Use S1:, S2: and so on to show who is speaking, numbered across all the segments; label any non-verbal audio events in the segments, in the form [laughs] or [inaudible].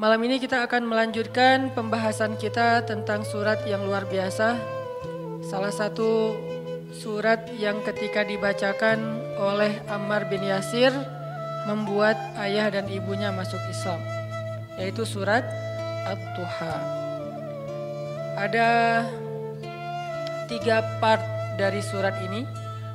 S1: Malam ini kita akan melanjutkan pembahasan kita tentang surat yang luar biasa. Salah satu surat yang ketika dibacakan oleh Ammar bin Yasir membuat ayah dan ibunya masuk Islam, yaitu surat At-Tuha. Ada tiga part dari surat ini.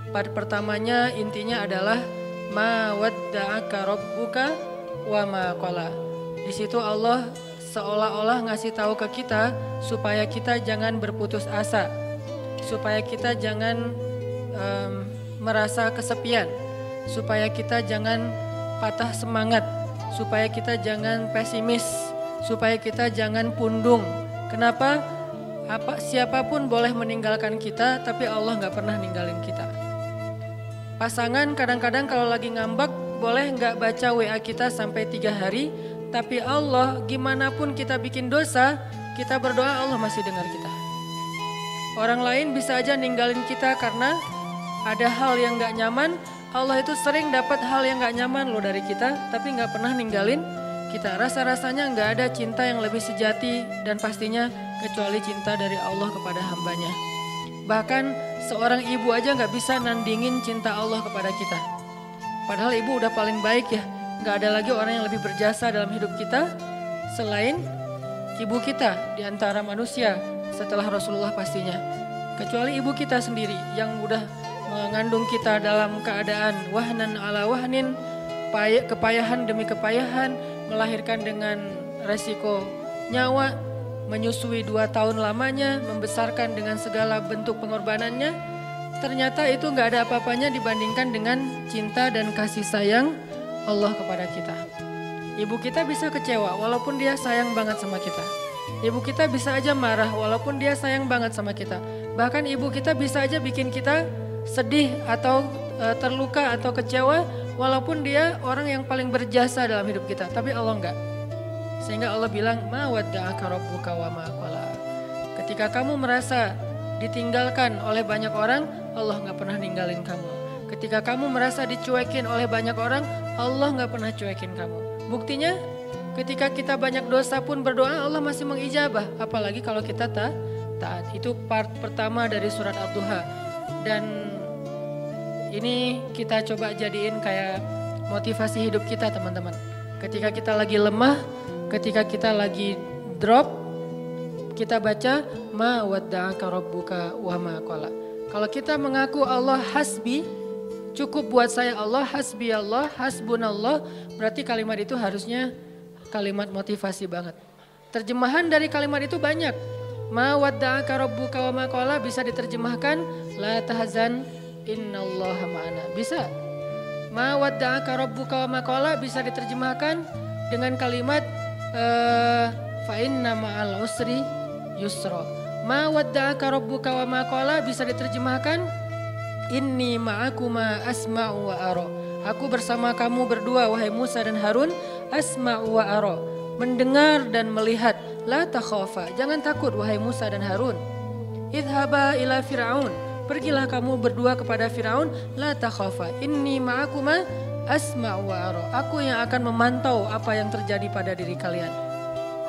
S1: Part pertamanya intinya adalah ma wadda'aka rabbuka wa ma qala. Di situ Allah seolah-olah ngasih tahu ke kita supaya kita jangan berputus asa. Supaya kita jangan um, merasa kesepian. Supaya kita jangan patah semangat. Supaya kita jangan pesimis. Supaya kita jangan pundung. Kenapa? Apa siapa pun boleh meninggalkan kita, tapi Allah nggak pernah ninggalin kita. Pasangan kadang-kadang kalau lagi ngambek boleh nggak baca WA kita sampai tiga hari, tapi Allah gimana pun kita bikin dosa, kita berdoa Allah masih dengar kita. Orang lain bisa aja ninggalin kita karena ada hal yang nggak nyaman. Allah itu sering dapat hal yang nggak nyaman loh dari kita, tapi nggak pernah ninggalin kita. Rasa-rasanya nggak ada cinta yang lebih sejati dan pastinya kecuali cinta dari Allah kepada hambanya. Bahkan seorang ibu aja nggak bisa nandingin cinta Allah kepada kita. Padahal ibu udah paling baik ya, nggak ada lagi orang yang lebih berjasa dalam hidup kita selain ibu kita di antara manusia setelah Rasulullah pastinya. Kecuali ibu kita sendiri yang udah mengandung kita dalam keadaan wahnan ala wahnin, kepayahan demi kepayahan, melahirkan dengan resiko nyawa, menyusui dua tahun lamanya, membesarkan dengan segala bentuk pengorbanannya, ternyata itu nggak ada apa-apanya dibandingkan dengan cinta dan kasih sayang Allah kepada kita. Ibu kita bisa kecewa walaupun dia sayang banget sama kita. Ibu kita bisa aja marah walaupun dia sayang banget sama kita. Bahkan ibu kita bisa aja bikin kita sedih atau e, terluka atau kecewa walaupun dia orang yang paling berjasa dalam hidup kita. Tapi Allah enggak. Sehingga Allah bilang, ma rabbuka wa ma. Ketika kamu merasa ditinggalkan oleh banyak orang, Allah nggak pernah ninggalin kamu. Ketika kamu merasa dicuekin oleh banyak orang, Allah nggak pernah cuekin kamu. Buktinya, ketika kita banyak dosa pun berdoa, Allah masih mengijabah. Apalagi kalau kita tak taat. Itu part pertama dari surat Ad-Duha. Dan ini kita coba jadiin kayak motivasi hidup kita teman-teman. Ketika kita lagi lemah, ketika kita lagi drop, kita baca ma wadda'aka rabbuka wa ma. Kalau kita mengaku Allah hasbi, cukup buat saya Allah, hasbi Allah, hasbunallah, berarti kalimat itu harusnya kalimat motivasi banget. Terjemahan dari kalimat itu banyak. Ma wadda'aka rabbuka wa ma qala bisa diterjemahkan la tahzan innallaha ma'ana. Bisa. Ma wadda'aka rabbuka wa ma qala bisa diterjemahkan dengan kalimat uh, fa inna ma'al usri yusra. Ma wadda'aka rabbuka wa ma qala bisa diterjemahkan inni ma'akuma asma'u wa ara. Aku bersama kamu berdua wahai Musa dan Harun asma'u wa ara. Mendengar dan melihat la takhafa. Jangan takut wahai Musa dan Harun. Idhaba ila Fir'aun. Pergilah kamu berdua kepada Firaun, la takhafa. Inni ma'akuma asma wa ara. Aku yang akan memantau apa yang terjadi pada diri kalian.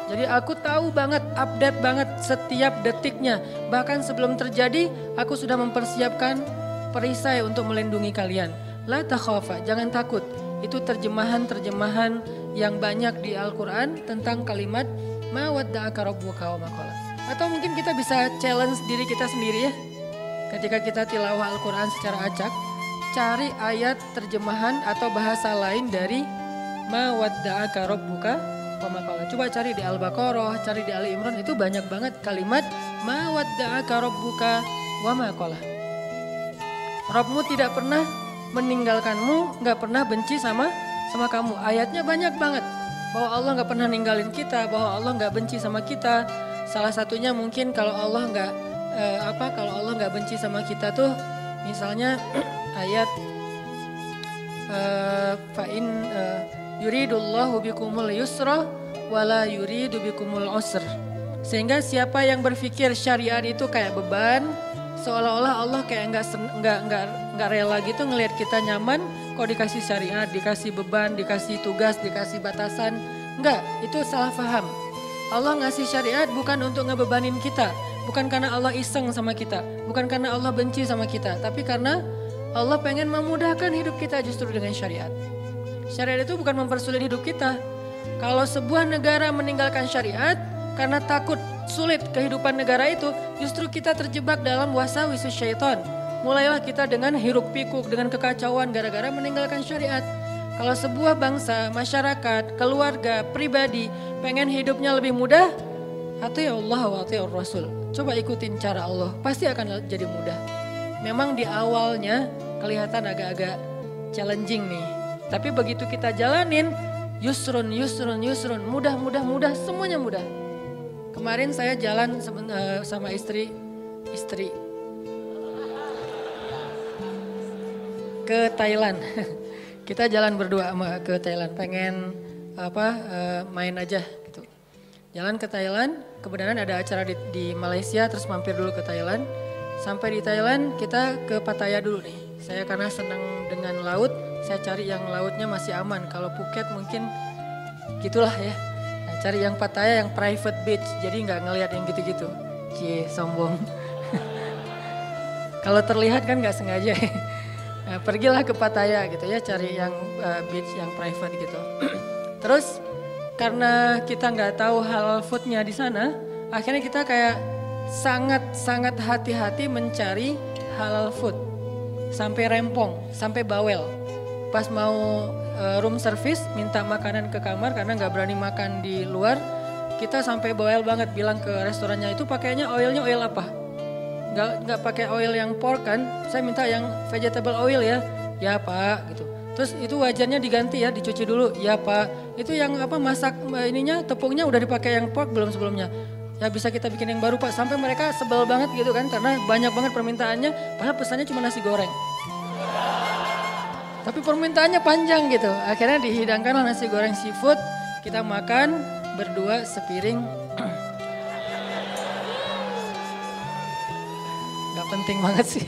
S1: Jadi aku tahu banget, update banget setiap detiknya. Bahkan sebelum terjadi, aku sudah mempersiapkan perisai untuk melindungi kalian. La takhafa, jangan takut. Itu terjemahan-terjemahan yang banyak di Al-Quran tentang kalimat ma maqala. Atau mungkin kita bisa challenge diri kita sendiri ya. Ketika kita tilawah Al-Quran secara acak, cari ayat terjemahan atau bahasa lain dari ma rabbuka maqala. Coba cari di Al-Baqarah, cari di Ali Imran itu banyak banget kalimat ma wadda'aka rabbuka wa maqala. Rabbmu tidak pernah meninggalkanmu, nggak pernah benci sama sama kamu. Ayatnya banyak banget bahwa Allah nggak pernah ninggalin kita, bahwa Allah nggak benci sama kita. Salah satunya mungkin kalau Allah nggak eh, apa kalau Allah nggak benci sama kita tuh misalnya [clears throat] ayat uh, fa'in uh, yuridullahu bikumul yusra wala yuridu bikumul usr. Sehingga siapa yang berpikir syariat itu kayak beban, seolah-olah Allah kayak nggak nggak nggak nggak rela gitu ngelihat kita nyaman, kok dikasih syariat, dikasih beban, dikasih tugas, dikasih batasan, Enggak, itu salah paham. Allah ngasih syariat bukan untuk ngebebanin kita, bukan karena Allah iseng sama kita, bukan karena Allah benci sama kita, tapi karena Allah pengen memudahkan hidup kita justru dengan syariat. Syariat itu bukan mempersulit hidup kita. Kalau sebuah negara meninggalkan syariat karena takut sulit kehidupan negara itu, justru kita terjebak dalam wasa wisu syaitan. Mulailah kita dengan hiruk pikuk, dengan kekacauan gara-gara meninggalkan syariat. Kalau sebuah bangsa, masyarakat, keluarga, pribadi pengen hidupnya lebih mudah, hati Allah wa Rasul. Coba ikutin cara Allah, pasti akan jadi mudah. Memang di awalnya kelihatan agak-agak challenging nih. Tapi begitu kita jalanin, yusrun, yusrun, yusrun, mudah, mudah, mudah, semuanya mudah. Kemarin saya jalan eh, sama istri, istri ke Thailand. [laughs] Kita jalan berdua ke Thailand, pengen apa uh, main aja gitu. Jalan ke Thailand, kebenaran ada acara di, di Malaysia, terus mampir dulu ke Thailand. Sampai di Thailand kita ke Pattaya dulu nih. Saya karena senang dengan laut, saya cari yang lautnya masih aman. Kalau Phuket mungkin gitulah ya. Cari yang Pattaya yang private beach, jadi nggak ngelihat yang gitu-gitu. Cie, sombong. [laughs] Kalau terlihat kan nggak sengaja. Nah, [laughs] pergilah ke Pattaya gitu ya, cari yang uh, beach yang private gitu. [clears throat] Terus karena kita nggak tahu halal foodnya di sana, akhirnya kita kayak sangat sangat hati-hati mencari halal food sampai rempong, sampai bawel. Pas mau room service minta makanan ke kamar karena nggak berani makan di luar, kita sampai bawel banget bilang ke restorannya itu pakainya oilnya oil apa? nggak nggak pakai oil yang pork kan? Saya minta yang vegetable oil ya. Ya pak gitu. Terus itu wajannya diganti ya dicuci dulu. Ya pak. Itu yang apa masak ininya tepungnya udah dipakai yang pork belum sebelumnya. Ya bisa kita bikin yang baru pak. Sampai mereka sebel banget gitu kan karena banyak banget permintaannya padahal pesannya cuma nasi goreng tapi permintaannya panjang gitu akhirnya dihidangkanlah nasi goreng seafood kita makan berdua sepiring penting banget sih.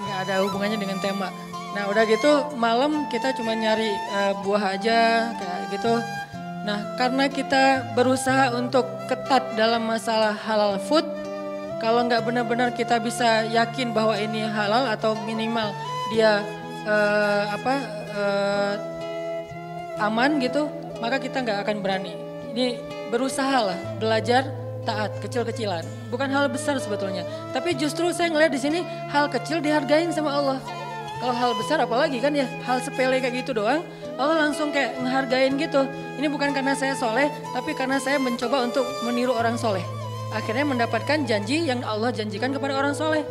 S1: Nggak ada hubungannya dengan tema. Nah udah gitu malam kita cuma nyari uh, buah aja kayak gitu. Nah karena kita berusaha untuk ketat dalam masalah halal food, kalau nggak benar-benar kita bisa yakin bahwa ini halal atau minimal dia uh, apa uh, aman gitu, maka kita nggak akan berani. Ini berusaha lah belajar taat kecil-kecilan. Bukan hal besar sebetulnya. Tapi justru saya ngeliat di sini hal kecil dihargain sama Allah. Kalau hal besar apalagi kan ya hal sepele kayak gitu doang. Allah langsung kayak ngehargain gitu. Ini bukan karena saya soleh, tapi karena saya mencoba untuk meniru orang soleh. Akhirnya mendapatkan janji yang Allah janjikan kepada orang soleh.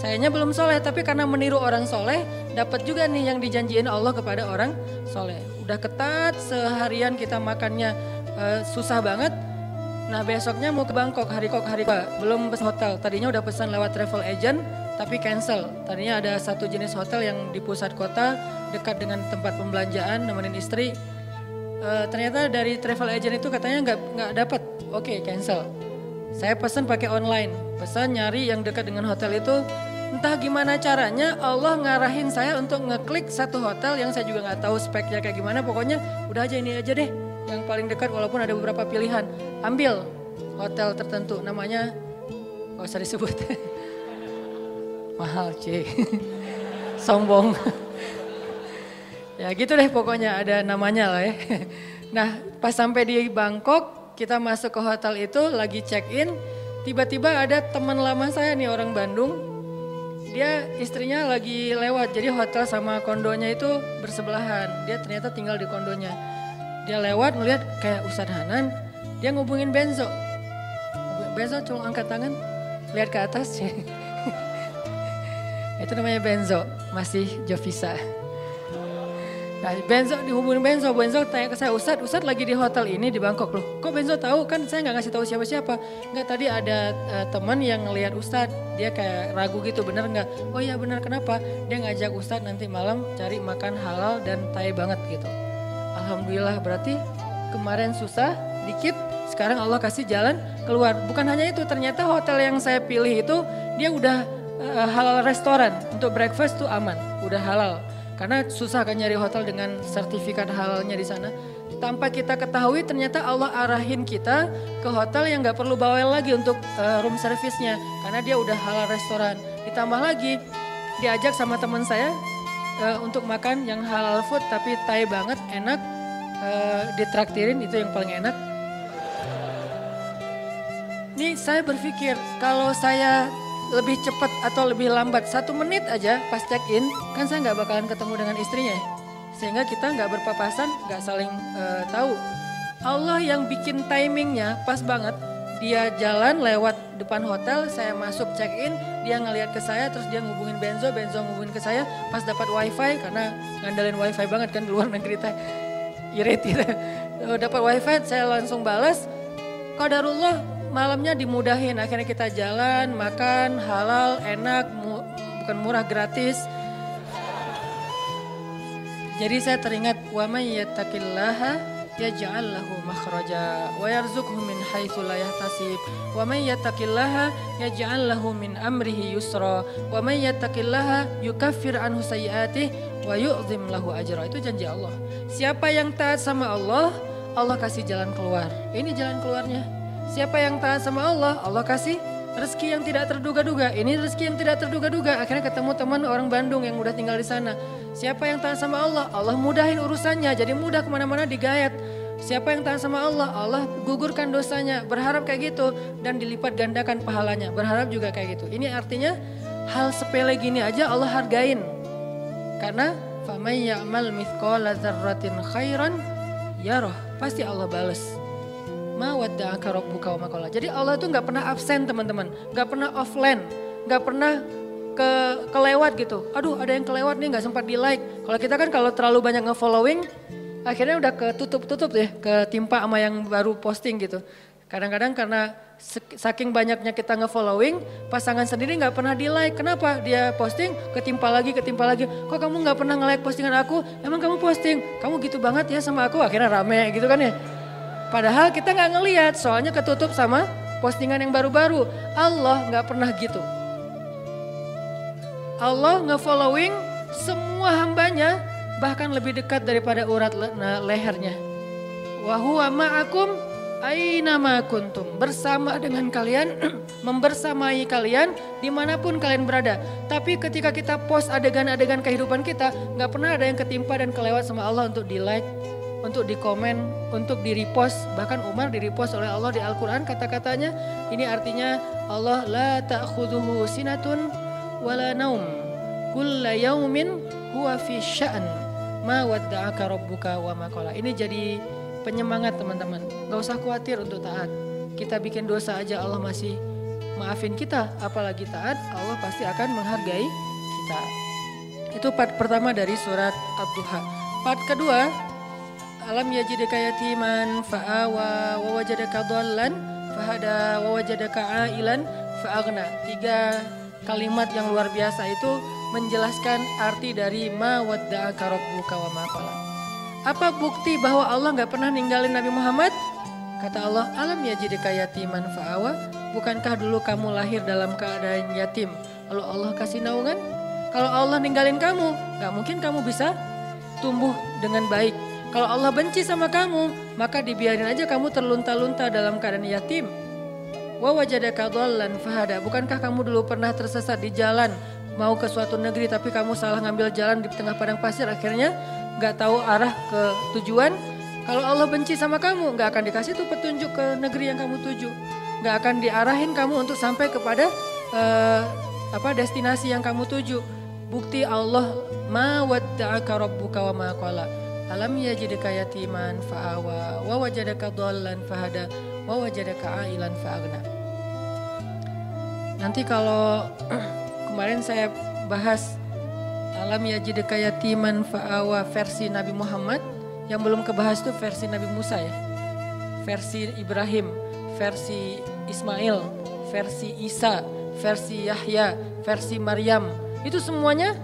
S1: Sayanya belum soleh, tapi karena meniru orang soleh, dapat juga nih yang dijanjiin Allah kepada orang soleh. Udah ketat, seharian kita makannya uh, susah banget, Nah besoknya mau ke Bangkok hari kok hari kok belum pesan hotel. Tadinya udah pesan lewat travel agent tapi cancel. Tadinya ada satu jenis hotel yang di pusat kota dekat dengan tempat pembelanjaan nemenin istri. E, ternyata dari travel agent itu katanya nggak nggak dapat. Oke okay, cancel. Saya pesan pakai online. Pesan nyari yang dekat dengan hotel itu. Entah gimana caranya Allah ngarahin saya untuk ngeklik satu hotel yang saya juga nggak tahu speknya kayak gimana. Pokoknya udah aja ini aja deh yang paling dekat walaupun ada beberapa pilihan. Ambil hotel tertentu namanya gak usah disebut. [laughs] Mahal C. [laughs] Sombong. [laughs] ya gitu deh pokoknya ada namanya lah ya. Nah pas sampai di Bangkok kita masuk ke hotel itu lagi check in. Tiba-tiba ada teman lama saya nih orang Bandung. Dia istrinya lagi lewat jadi hotel sama kondonya itu bersebelahan. Dia ternyata tinggal di kondonya dia lewat melihat kayak Ustadz Hanan, dia ngubungin Benzo. Benzo cuma angkat tangan, lihat ke atas. [laughs] Itu namanya Benzo, masih Jovisa. Nah, Benzo dihubungin Benzo, Benzo tanya ke saya, Ustadz, Ustadz lagi di hotel ini di Bangkok loh. Kok Benzo tahu? Kan saya nggak ngasih tahu siapa-siapa. Nggak tadi ada uh, teman yang ngelihat Ustadz, dia kayak ragu gitu, bener nggak? Oh iya bener, kenapa? Dia ngajak Ustadz nanti malam cari makan halal dan Thai banget gitu. Alhamdulillah berarti kemarin susah dikit, sekarang Allah kasih jalan keluar. Bukan hanya itu, ternyata hotel yang saya pilih itu dia udah uh, halal restoran untuk breakfast tuh aman, udah halal. Karena susah kan nyari hotel dengan sertifikat halalnya di sana. tanpa kita ketahui ternyata Allah arahin kita ke hotel yang nggak perlu bawel lagi untuk uh, room service-nya karena dia udah halal restoran. Ditambah lagi diajak sama teman saya uh, untuk makan yang halal food tapi Thai banget, enak, uh, ditraktirin itu yang paling enak. Nih saya berpikir kalau saya lebih cepat atau lebih lambat satu menit aja pas check in kan saya nggak bakalan ketemu dengan istrinya ya sehingga kita nggak berpapasan, nggak saling uh, tahu. Allah yang bikin timingnya pas banget. Dia jalan lewat depan hotel, saya masuk check in, dia ngelihat ke saya, terus dia ngubungin Benzo, Benzo ngubungin ke saya, pas dapat wifi karena ngandalin wifi banget kan di luar negeri teh, irit gitu. [laughs] dapat wifi, saya langsung balas. Qadarullah malamnya dimudahin, akhirnya kita jalan, makan halal, enak, mu, bukan murah gratis. Jadi saya teringat wa may yattaqillaha yaj'al lahu makhraja wa yarzuqhu min haitsu la yahtasib. Wa may yattaqillaha yaj'al lahu min amrihi yusra. Wa may yattaqillaha yukaffir anhu sayyi'atihi wa yu'zim lahu ajra. Itu janji Allah. Siapa yang taat sama Allah Allah kasih jalan keluar. Ini jalan keluarnya siapa yang taat sama Allah Allah kasih rezeki yang tidak terduga-duga. Ini rezeki yang tidak terduga-duga. Akhirnya ketemu teman orang Bandung yang udah tinggal di sana. Siapa yang tahan sama Allah? Allah mudahin urusannya. Jadi mudah ke mana-mana digayat. Siapa yang tahan sama Allah? Allah gugurkan dosanya. Berharap kayak gitu. Dan dilipat gandakan pahalanya. Berharap juga kayak gitu. Ini artinya hal sepele gini aja Allah hargain. Karena faman ya'mal mithqala dzarratin khairan yarah. Pasti Allah balas ma rabbuka wa makola. Jadi Allah tuh nggak pernah absen teman-teman, nggak pernah offline, nggak pernah ke kelewat gitu. Aduh ada yang kelewat nih nggak sempat di like. Kalau kita kan kalau terlalu banyak nge-following, akhirnya udah ketutup-tutup deh, ketimpa sama yang baru posting gitu. Kadang-kadang karena saking banyaknya kita nge-following, pasangan sendiri nggak pernah di like. Kenapa? Dia posting, ketimpa lagi, ketimpa lagi. Kok kamu nggak pernah nge-like postingan aku? Emang kamu posting? Kamu gitu banget ya sama aku? Akhirnya rame gitu kan ya. Padahal kita nggak ngelihat, soalnya ketutup sama postingan yang baru-baru. Allah nggak pernah gitu. Allah nge-following semua hambanya bahkan lebih dekat daripada urat lehernya. Wahuwa ma'akum aina ma kuntum. Bersama dengan kalian, [clears throat] membersamai kalian di mana pun kalian berada. Tapi ketika kita post adegan-adegan kehidupan kita, nggak pernah ada yang ketimpa dan kelewat sama Allah untuk di like, untuk dikomen, untuk di repost, bahkan Umar di repost oleh Allah di Al-Quran kata-katanya, ini artinya Allah la ta'khuduhu sinatun wala naum, kulla yaumin huwa fi sya'an, ma wadda'aka rabbuka wa ma Ini jadi penyemangat teman-teman, gak usah khawatir untuk taat. Kita bikin dosa aja Allah masih maafin kita, apalagi taat Allah pasti akan menghargai kita. Itu part pertama dari surat Ad-Duha. Part kedua alam yajidaka yatiman fa'awa wa wajadaka dhallan fahada wa wajadaka ailan fa'agna. Tiga kalimat yang luar biasa itu menjelaskan arti dari ma wadda'aka rabbuka wa ma Apa bukti bahwa Allah nggak pernah ninggalin Nabi Muhammad? Kata Allah, alam yajidaka yatiman fa'awa. Bukankah dulu kamu lahir dalam keadaan yatim? Lalu Allah kasih naungan? Kalau Allah ninggalin kamu, nggak mungkin kamu bisa tumbuh dengan baik kalau Allah benci sama kamu, maka dibiarin aja kamu terlunta-lunta dalam keadaan yatim. Wa wajadaka dhallan fahada. Bukankah kamu dulu pernah tersesat di jalan mau ke suatu negeri tapi kamu salah ngambil jalan di tengah padang pasir akhirnya nggak tahu arah ke tujuan. Kalau Allah benci sama kamu, nggak akan dikasih tuh petunjuk ke negeri yang kamu tuju. Nggak akan diarahin kamu untuk sampai kepada uh, apa destinasi yang kamu tuju. Bukti Allah ma wadda'aka rabbuka wa. Alam yajidka yatiman fa'awa wa wajadaka dhallan fahada wa wajadaka ailan fa'agna. Nanti kalau [clears throat] kemarin saya bahas Alam yajidka yatiman fa'awa versi Nabi Muhammad yang belum kebahas itu versi Nabi Musa ya. Versi Ibrahim, versi Ismail, versi Isa, versi Yahya, versi Maryam. Itu semuanya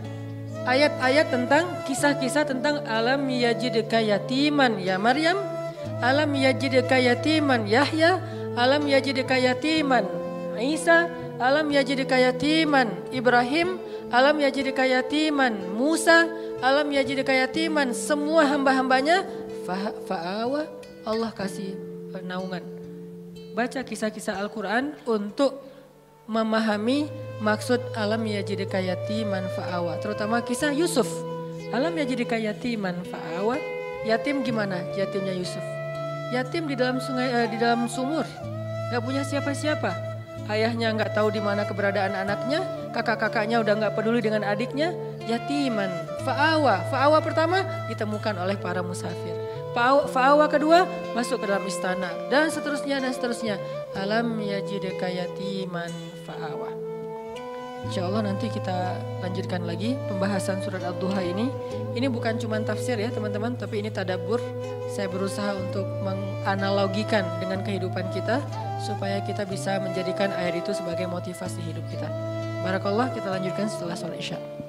S1: ayat-ayat tentang kisah-kisah tentang alam yajidka yatiman ya Maryam, alam yajidka yatiman Yahya, alam yajidka yatiman Isa, alam yajidka yatiman Ibrahim, alam yajidka yatiman Musa, alam yajidka yatiman semua hamba-hambanya. Fa'awa. Allah kasih naungan. Baca kisah-kisah Al-Quran untuk memahami maksud alam yajidika yatiman fa'awa. Terutama kisah Yusuf. Alam yajidika yatiman fa'awa. Yatim gimana? Yatimnya Yusuf. Yatim di dalam sungai, eh, di dalam sumur. Gak punya siapa-siapa. Ayahnya nggak tahu di mana keberadaan anaknya, kakak-kakaknya udah nggak peduli dengan adiknya, yatiman, fa'awa. Fa'awa pertama ditemukan oleh para musafir. Fa'awa kedua masuk ke dalam istana dan seterusnya dan seterusnya. Alam yajidaka yatiman fa'awa. Insya Allah nanti kita lanjutkan lagi pembahasan surat Al-Duha ini. Ini bukan cuma tafsir ya teman-teman, tapi ini tadabur. Saya berusaha untuk menganalogikan dengan kehidupan kita supaya kita bisa menjadikan ayat itu sebagai motivasi hidup kita. Barakallah kita lanjutkan setelah sholat isya.